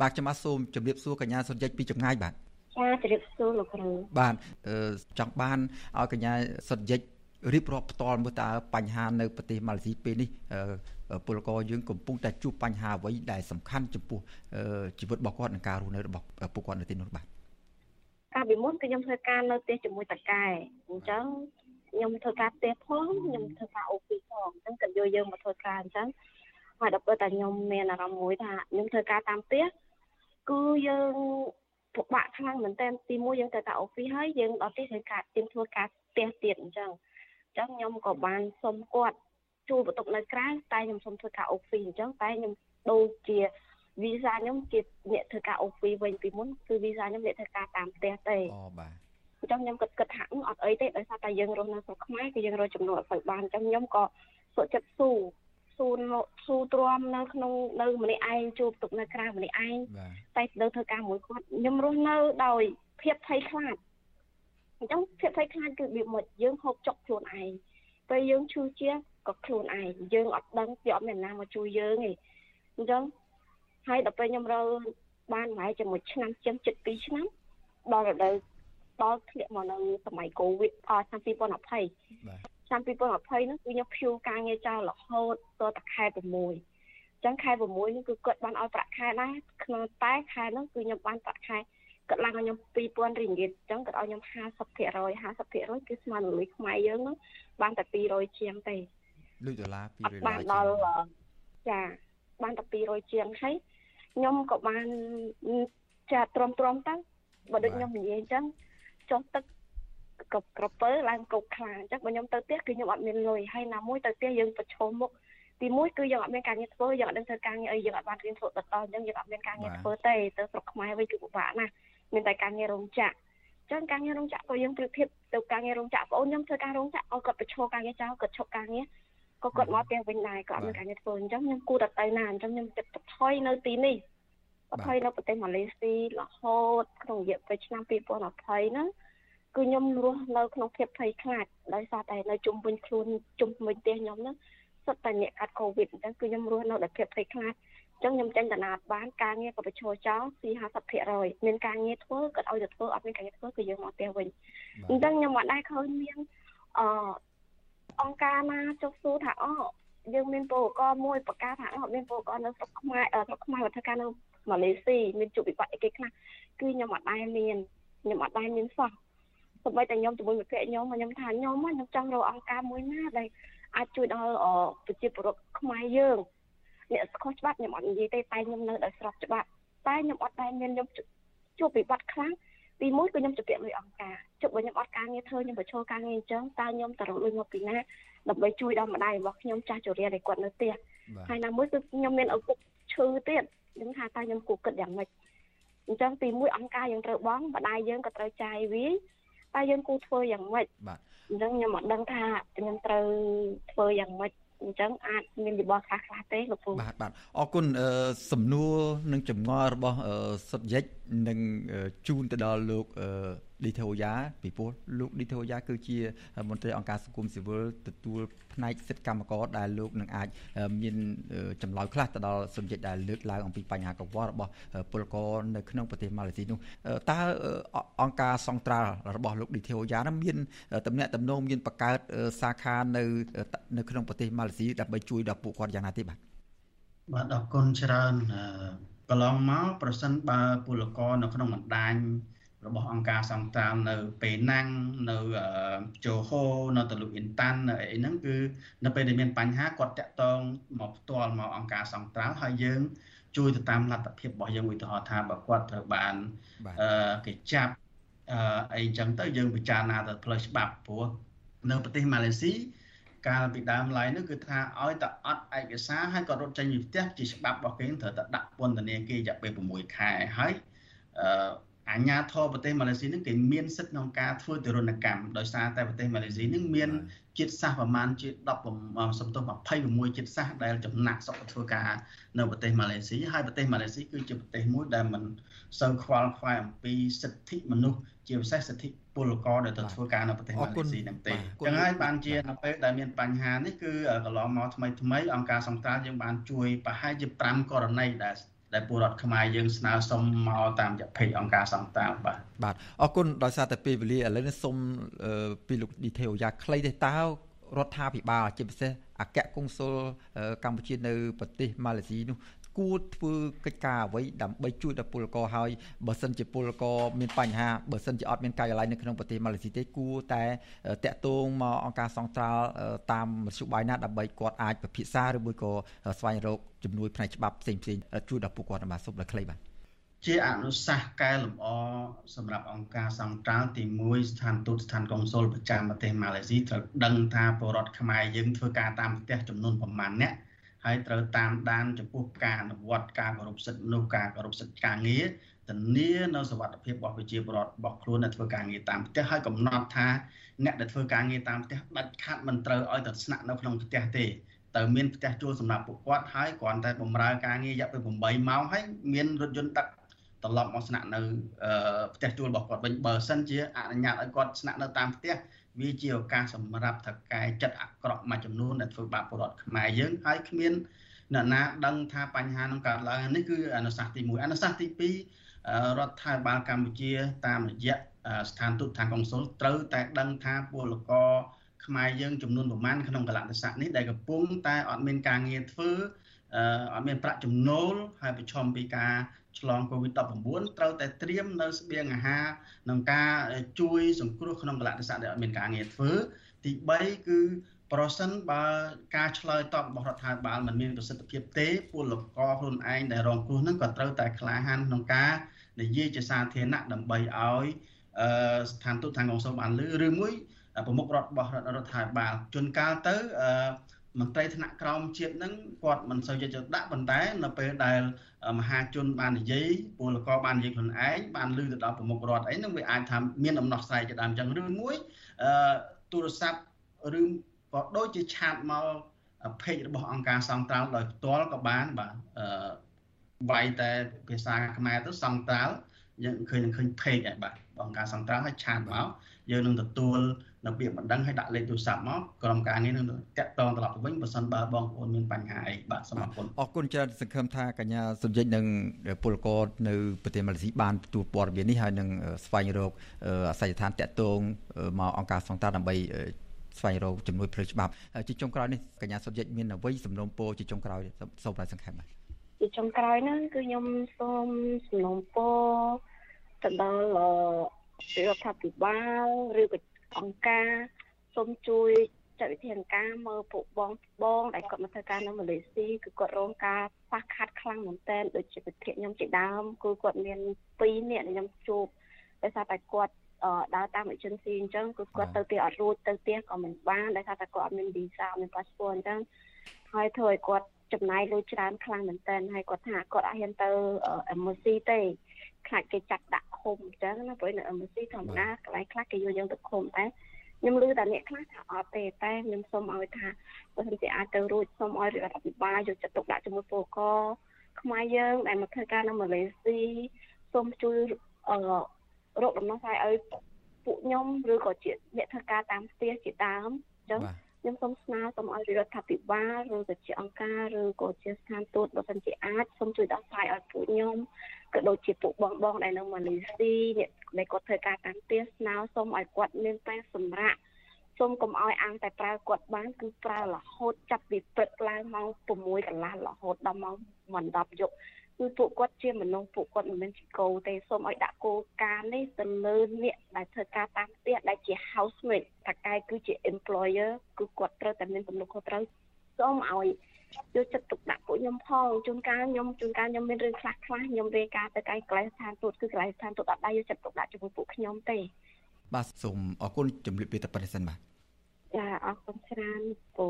បាទខ្ញុំបាទសូមជម្រាបសួរកញ្ញាសុនជិតពីចម្ងាយបាទចាជម្រាបសួរលោកគ្រូបាទចង់បានឲ្យកញ្ញាសុនជិតរៀបរាប់ផ្ទាល់មើលតើបញ្ហានៅប្រទេសម៉ាឡេស៊ីពេលនេះពលករយើងកំពុងតែជួបបញ្ហាអ្វីដែលសំខាន់ចំពោះជីវិតរបស់គាត់និងការរស់នៅរបស់ពួកគាត់នៅទីនោះបាទកាលពីមុនគឺខ្ញុំធ្វើការនៅផ្ទះជាមួយតកែអញ្ចឹងខ្ញុំធ្វើការផ្ទះផងខ្ញុំធ្វើការអូពីផងអញ្ចឹងគាត់យកយើងមកធ្វើការអញ្ចឹងហើយដល់ពេលតែខ្ញុំមានអារម្មណ៍មួយថាខ្ញុំធ្វើការតាមផ្ទះ គឺយើងពិបាកខ្លាំងមែនតើទីមួយយើងទៅតែអូហ្វីសហើយយើងដល់ទីត្រូវការទៀមធ្វើការផ្ទះទៀតអញ្ចឹងអញ្ចឹងខ្ញុំក៏បានសុំគាត់ជួលបន្ទប់នៅក្រៅតែខ្ញុំសុំធ្វើការអូហ្វីសអញ្ចឹងតែខ្ញុំដូចជាវីសាខ្ញុំជាអ្នកធ្វើការអូហ្វីវិញពីមុនគឺវីសាខ្ញុំអ្នកធ្វើការតាមផ្ទះទេអូបាទអញ្ចឹងខ្ញុំគិតគិតថាអត់អីទេដោយសារតែយើងរស់នៅស្រុកខ្មែរគឺយើងរកចំណូលអត់សូវបានអញ្ចឹងខ្ញុំក៏សុខចិត្តស៊ូ ស៊ូស៊ូទ្រាំនៅក្នុងនៅម្នាក់ឯងជួបទុកនៅក្រៅម្នាក់ឯងតែទៅធ្វើការមួយគាត់ខ្ញុំរស់នៅដោយភាពភ័យខ្លាចអញ្ចឹងភាពភ័យខ្លាចគឺវាមិនយើងហូបចុកខ្លួនឯងពេលយើងឈឺជាក៏ខ្លួនឯងយើងអត់ដឹងវាអត់មានណាមកជួយយើងទេអញ្ចឹងហើយដល់ពេលខ្ញុំរើបានប្រហែលជាមួយឆ្នាំជាង7ឆ្នាំដល់រដូវដល់ធ្លាក់មកនៅសម័យកូវីដអឆ្នាំ2020បាទ ឆ្នាំ2020នោះគឺខ្ញុំភៀវការងារចោលរហូតទៅតែខែ6អញ្ចឹងខែ6នេះគឺគាត់បានឲ្យប្រាក់ខែដែរក្នុងតែខែនោះគឺខ្ញុំបានប្រាក់ខែគាត់ឡើងឲ្យខ្ញុំ2000រៀងហ្គីតអញ្ចឹងគាត់ឲ្យខ្ញុំ50% 50%គឺស្មើនឹងលុយខ្មែរយើងនោះបានតែ200ជាងទេលុយដុល្លារ200បានដល់ចាបានតែ200ជាងហើយខ្ញុំក៏បានចាទ្រាំទ្រាំទៅបើដូចខ្ញុំនិយាយអញ្ចឹងចុះទឹក កបក្រពើឡើងកោកខ្លាអញ្ចឹងបើខ្ញុំទៅផ្ទះគឺខ្ញុំអត់មានលុយហើយណាមួយទៅផ្ទះយើងប្រឈមមុខទីមួយគឺយើងអត់មានការងារធ្វើយើងអត់ដឹងធ្វើការងារអីយើងអត់បានរៀនធ្វើដដល់អញ្ចឹងយើងអត់មានការងារធ្វើទេទៅស្រុកខ្មែរវិញគឺពិបាកណាស់មានតែការងាររោងចក្រចឹងការងាររោងចក្រក៏យើងប្រៀបធៀបទៅការងាររោងចក្របងអូនខ្ញុំធ្វើការរោងចក្រឲ្យគាត់ប្រឈមការងារចោលគាត់ឈប់ការងារក៏គាត់មកផ្ទះវិញដែរគាត់អត់មានការងារធ្វើអញ្ចឹងខ្ញុំគួរតែទៅណាអញ្ចឹងខ្ញុំចិត្តថយនៅទីនេះថយនៅប្រទេសម៉ាឡេស៊ីរហូតក្នុងរយៈពេលឆ្នាំ2020ហ្នឹង គឺខ្ញុំរស់នៅក្នុងភាពភ័យខ្លាចដោយសារតែនៅជុំវិញខ្លួនជុំវិញផ្ទះខ្ញុំហ្នឹងសុទ្ធតែអ្នកកាត់កូវីដអញ្ចឹងគឺខ្ញុំរស់នៅដោយភាពភ័យខ្លាចអញ្ចឹងខ្ញុំចេញតាណាតបានការងារក៏បញ្ឈរចោលពី50%មានការងារធ្វើក៏ឲ្យទៅធ្វើអត់មានការងារធ្វើគឺយើងមកផ្ទះវិញអញ្ចឹងខ្ញុំមិនដែរឃើញមានអអង្គការណាចុះសួរថាអូយើងមានពលករមួយប្រកាសថាអត់មានពលករនៅស្រុកខ្មែរស្រុកខ្មែរវត្ថុការនៅម៉ាឡេស៊ីមានជួបវិបត្តិអីគេខ្លះគឺខ្ញុំអត់ដែរមានខ្ញុំអត់ដែរមានសោះ សូម្បីតែខ្ញុំជាមួយមិត្តភក្តិខ្ញុំខ្ញុំថាខ្ញុំខ្ញុំចង់រកអង្គការមួយណាដែលអាចជួយដល់ប្រជាពលរដ្ឋខ្មែរយើងអ្នកស្ខុសច្បាប់ខ្ញុំអត់និយាយទេតែខ្ញុំនៅដោយស្របច្បាប់តែខ្ញុំអត់ដែរមានខ្ញុំជួបវិបត្តិខ្លាំងទីមួយគឺខ្ញុំជពាក់លុយអង្គការជប់បើខ្ញុំអត់ការងារធ្វើខ្ញុំបញ្ឈរការងារអញ្ចឹងតើខ្ញុំទៅរកលុយមកពីណាដើម្បីជួយដល់ម្ដាយរបស់ខ្ញុំចាស់ជរាដែលគាត់នៅផ្ទះហើយណាមួយគឺខ្ញុំមានឪពុកឈឺទៀតខ្ញុំថាតើខ្ញុំគួរគិតយ៉ាងម៉េចអញ្ចឹងទីមួយអង្គការយើងត្រូវបងម្ដាយយើងក៏ត្រូវចាយវា តើយើងគួរធ្វើយ៉ាងម៉េចបាទអញ្ចឹងខ្ញុំអត់ដឹងថាខ្ញុំត្រូវធ្វើយ៉ាងម៉េចអញ្ចឹងអាចមានយោបល់ខ្លះខ្លះទេលោកពូបាទបាទអរគុណសំណួរនិងចម្ងល់របស់សុតយិច នឹងជូនទៅដល់លោកឌីថូយ៉ាពីព្រោះលោកឌីថូយ៉ាគឺជាមន្ត្រីអង្គការសង្គមស៊ីវិលទទួលផ្នែកសិទ្ធិកម្មករដែលលោកនឹងអាចមានចម្លើយខ្លះទៅដល់សំណេចដែលលើកឡើងអំពីបញ្ហាកង្វល់របស់ពលករនៅក្នុងប្រទេសម៉ាឡេស៊ីនោះតើអង្គការសង្ត្រាល់របស់លោកឌីថូយ៉ានឹងមានតំណែងតំណងមានបង្កើតសាខានៅនៅក្នុងប្រទេសម៉ាឡេស៊ីដើម្បីជួយដល់ពួកគាត់យ៉ាងណាទេបាទបាទអរគុណច្រើន កន្លងមកប្រសិនបើពលករនៅក្នុងបណ្ដាញរបស់អង្គការសង្ត្រាល់នៅពេណាំងនៅជូហូនៅតលុអ៊ីនតាន់នៅអីហ្នឹងគឺនៅពេលដែលមានបញ្ហាគាត់តាក់ទងមកផ្ទាល់មកអង្គការសង្ត្រាល់ហើយយើងជួយទៅតាមលទ្ធភាពរបស់យើងឧទាហរណ៍ថាបើគាត់ត្រូវបានអឺគេចាប់អឺអីចឹងទៅយើងពិចារណាទៅផ្លូវច្បាប់ព្រោះនៅប្រទេសម៉ាឡេស៊ី កាលពីដើមឡើយនោះគឺថាឲ្យតែអត់ឯកសារហើយក៏រត់ចេញពីផ្ទះជាច្បាប់របស់គេត្រូវតែដាក់ពន្ធនាគាររយៈពេល6ខែហើយអឺអាញាធរប្រទេសម៉ាឡេស៊ីនឹងគេមានសិទ្ធិក្នុងការធ្វើទរណកម្មដោយសារតែប្រទេសម៉ាឡេស៊ីនឹងមានជាតិសាសន៍ប្រមាណជា10សំទោស26ជាតិសាសន៍ដែលចំណាក់សុខធ្វើការនៅប្រទេសម៉ាឡេស៊ីហើយប្រទេសម៉ាឡេស៊ីគឺជាប្រទេសមួយដែលមិនសូវខ្វល់ខ្វាយអំពីសិទ្ធិមនុស្សជាពិសេសសិទ្ធិ ពលករដែលទៅធ្វើការនៅប្រទេសម៉ាឡេស៊ីនឹងទេចឹងហើយបានជានៅពេលដែលមានបញ្ហានេះគឺកន្លងមកថ្មីថ្មីអង្គការសង្ត្រាល់យើងបានជួយប្រហែលជា5ករណីដែលដែលពលរដ្ឋខ្មែរយើងស្នើសុំមកតាមរយៈពេកអង្គការសង្តានបាទបាទអរគុណដោយសារតែពេលវេលាឥឡូវនេះសូមពីលោកឌីថេអូយ៉ាខ្លីទេតើរដ្ឋាភិបាលជាពិសេសអគ្គកុងស៊ុលកម្ពុជានៅប្រទេសម៉ាឡេស៊ីនោះ គួរធ្វើកិច្ចការអ្វីដើម្បីជួយដល់ពលករហើយបើសិនជាពលករមានបញ្ហាបើសិនជាអត់មានការិយាល័យនៅក្នុងប្រទេសម៉ាឡេស៊ីទេគួរតែតាក់ទងមកអង្គការសង្ត្រាល់តាមមធ្យោបាយណាដើម្បីគាត់អាចពិភាក្សាឬមួយក៏ស្វែងរកជំនួយផ្នែកច្បាប់ផ្សេងៗជួយដល់ពួកគាត់បាទសូមដល់ខ្លីបាទជាអនុសាសន៍កែលម្អសម្រាប់អង្គការសង្ត្រាល់ទី1ស្ថានទូតស្ថានកុងស៊ុលប្រចាំប្រទេសម៉ាឡេស៊ីត្រូវដឹងថាពលរដ្ឋខ្មែរយើងធ្វើការតាមផ្ទះចំនួនប្រមាណអ្នក ហើយត្រូវតាមដានចំពោះការអនុវត្តការគោរពសិទ្ធិមនុស្សការគោរពសិទ្ធិការងារធានានៅសវត្ថិភាពរបស់ប្រជាពលរដ្ឋរបស់ខ្លួនដែលធ្វើការងារតាមផ្ទះហើយកំណត់ថាអ្នកដែលធ្វើការងារតាមផ្ទះដាច់ខាត់មិនត្រូវឲ្យទៅស្នាក់នៅក្នុងផ្ទះទេទៅមានផ្ទះជួលសម្រាប់ពួកគាត់ហើយគ្រាន់តែបម្រើការងាររយៈពេល8ម៉ោងហើយមានរថយន្តដឹកត្រឡប់មកស្នាក់នៅផ្ទះជួលរបស់គាត់វិញបើសិនជាអនុញ្ញាតឲ្យគាត់ស្នាក់នៅតាមផ្ទះ វាជាឱកាសសម្រាប់ថកែចិត្តអាក្រក់មួយចំនួនដែលធ្វើបាបពលរដ្ឋខ្មែរយើងហើយគ្មានអ្នកណាដឹងថាបញ្ហានឹងកើតឡើងនេះគឺអនុសាសន៍ទី1អនុសាសន៍ទី2រដ្ឋាភិបាលកម្ពុជាតាមរយៈស្ថានទូតខាងកុងស៊ុលត្រូវតែដឹងថាពលករខ្មែរយើងចំនួនប្រមាណក្នុងកលៈទេសៈនេះដែលកំពុងតែអត់មានការងារធ្វើ អត់មានប្រាក់ចំណូលហើយប្រឈមពីការឆ្លង COVID-19 ត្រូវតែត្រៀមនៅស្បៀងអាហារនិងការជួយសង្គ្រោះក្នុងកលៈទេសៈដែលអត់មានការងារធ្វើទី3គឺប្រសិនបើការឆ្លើយតបរបស់រដ្ឋាភិបាលមិនមានប្រសិទ្ធភាពទេពលករខ្លួនឯងដែលរងគ្រោះហ្នឹងក៏ត្រូវតែក្លាហានក្នុងការនិយាយជាសាធារណៈដើម្បីឲ្យស្ថានទូតខាងកុងស៊ុលបានលឺឬមួយប្រមុខរដ្ឋរបស់រដ្ឋាភិបាលជួនកាលទៅ មន្ត្រីថ្នាក់ក្រោមជាតិហ្នឹងគាត់មិនសូវយកចិត្តដាក់ប៉ុន្តែនៅពេលដែលមហាជនបាននិយាយពលករបាននិយាយខ្លួនឯងបានលើទៅដល់ប្រមុខរដ្ឋអីហ្នឹងវាអាចថាមានដំណោះស្រាយជាដើមចឹងឬមួយអឺទូរស័ព្ទឬក៏ដូចជាឆាតមកเพจរបស់អង្គការសង្ត្រាល់ដោយផ្ទាល់ក៏បានបាទអឺវាយតែភាសាខ្មែរទៅសង្ត្រាល់យើងឃើញឃើញ page ហើយបាទអង្គការសង្ត្រាល់ឲ្យឆាតមក យើងនឹងទទួលនៅពាក្យបណ្ដឹងឲ្យដាក់លេខទូរស័ព្ទមកក្រុមការងារនឹងតាក់ទងត្រឡប់ទៅវិញបើសិនបើបងប្អូនមានបញ្ហាអីបាទសូមអរគុណអរគុណច្រើនសង្ឃឹមថាកញ្ញាសុនយិចនិងពលករនៅប្រទេសម៉ាឡេស៊ីបានទទួលព័ត៌មាននេះហើយនឹងស្វែងរកអាសយដ្ឋានតាក់ទងមកអង្គការសង្តានដើម្បីស្វែងរកជំនួយផ្លូវច្បាប់ជាចុងក្រោយនេះកញ្ញាសុនយិចមានអ្វីសំណូមពរជាចុងក្រោយសូមឲ្យសង្ខេបបាទជាចុងក្រោយហ្នឹងគឺខ្ញុំសូមសំណូមពរទៅដល់ រដ្ឋាភិបាលឬក៏អង្គការសូមជួយចាត់វិធានការមើលពួកបងបងដែលគាត់មកធ្វើការនៅម៉ាឡេស៊ីគឺគាត់រងការខ្វះខាតខ្លាំងមែនទែនដូចជាប្រធានខ្ញុំជាដើមគឺគាត់មាន2នាក់ខ្ញុំជួបដោយសារតែគាត់ដើរតាម agency អញ្ចឹងគឺគាត់ទៅទីអត់រួចទៅផ្ទះក៏មិនបានដោយសារតែគាត់អត់មាន visa មាន passport អញ្ចឹងហើយធ្វើឲ្យគាត់ចំណាយលុយច្រើនខ្លាំងមែនទែនហើយគាត់ថាគាត់អត់ហ៊ានទៅ embassy ទេខ្លាចគេចាត់ដាក់ ឃុំអញ្ចឹងណាព្រោះនៅ embassy ធម្មតាកន្លែងខ្លះគេយកយើងទៅឃុំតែខ្ញុំឮតែអ្នកខ្លះថាអត់ទេតែខ្ញុំសូមឲ្យថាបើសិនជាអាចទៅរួចសូមឲ្យរដ្ឋាភិបាលយកចិត្តទុកដាក់ជាមួយពលករខ្មែរយើងដែលមកធ្វើការនៅម៉ាឡេស៊ីសូមជួយអឺរកដំណោះស្រាយឲ្យពួកខ្ញុំឬក៏ជាអ្នកធ្វើការតាមផ្ទះជាដើមអញ្ចឹង ខ្ញុំសូមស្នើសូមឲ្យរដ្ឋាភិបាលឬក៏ជាអង្គការឬក៏ជាស្ថានទូតបើសិនជាអាចសូមជួយដោះស្រាយឲ្យពួកខ្ញុំក៏ដូចជាពួកបងបងដែលនៅម៉ាឡេស៊ីអ្នកដែលគាត់ធ្វើការតាមផ្ទះស្នើសូមឲ្យគាត់មានពេលសម្រាប់សូមកុំឲ្យអាំងតែប្រើគាត់បានគឺប្រើរហូតចាប់ពីព្រឹកឡើងម៉ោង6កន្លះរហូតដល់ម៉ោង10យប់ គឺពួកគាត់ជាមនុស្សពួកគាត់មិនមែនជាគោទេសូមឲ្យដាក់គោលការណ៍នេះទៅលើអ្នកដែលធ្វើការតាមផ្ទះដែលជា housemate តាកែគឺជា employer គឺគាត់ត្រូវតែមានទំនួលខុសត្រូវសូមឲ្យយកចិត្តទុកដាក់ពួកខ្ញុំផងជួនកាលខ្ញុំជួនកាលខ្ញុំមានរឿងខ្លះខ្លះខ្ញុំរាយការណ៍ទៅឯកន្លែងស្ថានទូតគឺកន្លែងស្ថានទូតអត់ដែរយកចិត្តទុកដាក់ជាមួយពួកខ្ញុំទេបាទសូមអរគុណជំរាបលាតែប៉ុណ្្នេះសិនបាទចាអរគុណច្រើនពូ